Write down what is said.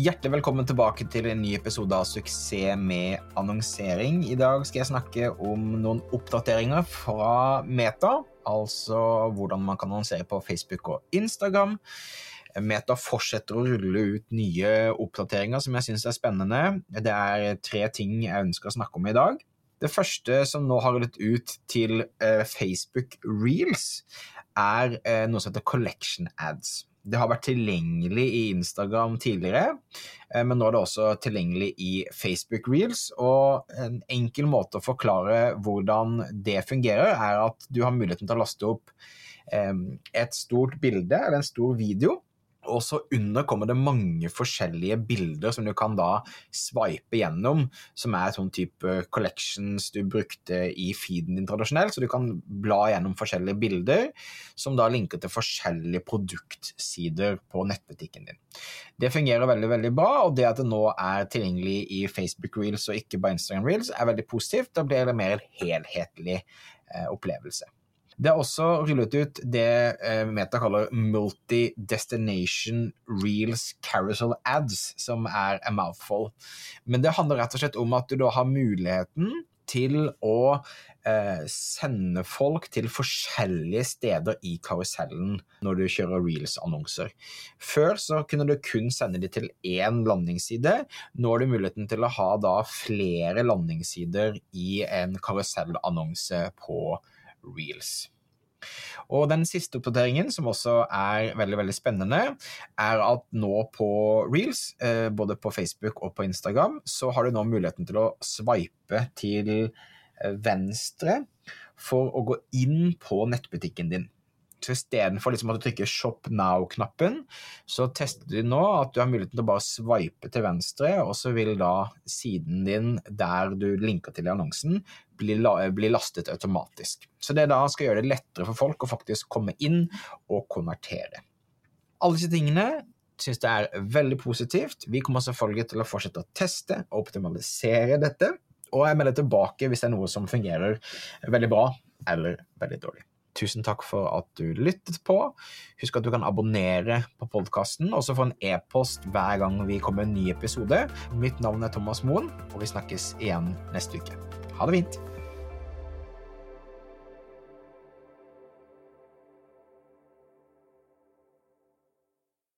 Hjertelig velkommen tilbake til en ny episode av Suksess med annonsering. I dag skal jeg snakke om noen oppdateringer fra Meta, altså hvordan man kan annonsere på Facebook og Instagram. Meta fortsetter å rulle ut nye oppdateringer som jeg syns er spennende. Det er tre ting jeg ønsker å snakke om i dag. Det første som nå har rullet ut til eh, Facebook Reels, er eh, noe som heter Collection Ads. Det har vært tilgjengelig i Instagram tidligere, eh, men nå er det også tilgjengelig i Facebook Reels. Og en enkel måte å forklare hvordan det fungerer, er at du har muligheten til å laste opp eh, et stort bilde eller en stor video og så under kommer det mange forskjellige bilder som du kan da swipe gjennom, som er sånn type collections du brukte i feeden din tradisjonelt. Så du kan bla gjennom forskjellige bilder som da linker til forskjellige produktsider på nettbutikken din. Det fungerer veldig veldig bra, og det at det nå er tilgjengelig i Facebook Reels og ikke bare Instagram Reels, er veldig positivt. Da blir det mer en helhetlig eh, opplevelse. Det er også rullet ut det eh, Meta kaller multi-destination reels carousel ads, som er a mouthful. Men det handler rett og slett om at du da har muligheten til å eh, sende folk til forskjellige steder i karusellen når du kjører reels-annonser. Før så kunne du kun sende de til én landingsside. Nå har du muligheten til å ha da flere landingssider i en karusellannonse på reels. Og den siste oppdateringen, som også er veldig veldig spennende, er at nå på reels, eh, både på Facebook og på Instagram, så har du nå muligheten til å swipe til eh, venstre for å gå inn på nettbutikken din. Så istedenfor liksom du trykker Shop Now-knappen, så tester du nå at du har muligheten til å bare swipe til venstre, og så vil da siden din der du linker til i annonsen, bli, bli lastet automatisk. Så det da skal gjøre det lettere for folk å faktisk komme inn og konvertere. Alle disse tingene syns det er veldig positivt. Vi kommer selvfølgelig til å fortsette å teste og optimalisere dette. Og jeg melder tilbake hvis det er noe som fungerer veldig bra eller veldig dårlig. Tusen takk for at du lyttet på. Husk at du kan abonnere på podkasten, og så få en e-post hver gang vi kommer en ny episode. Mitt navn er Thomas Moen, og vi snakkes igjen neste uke. Ha det fint!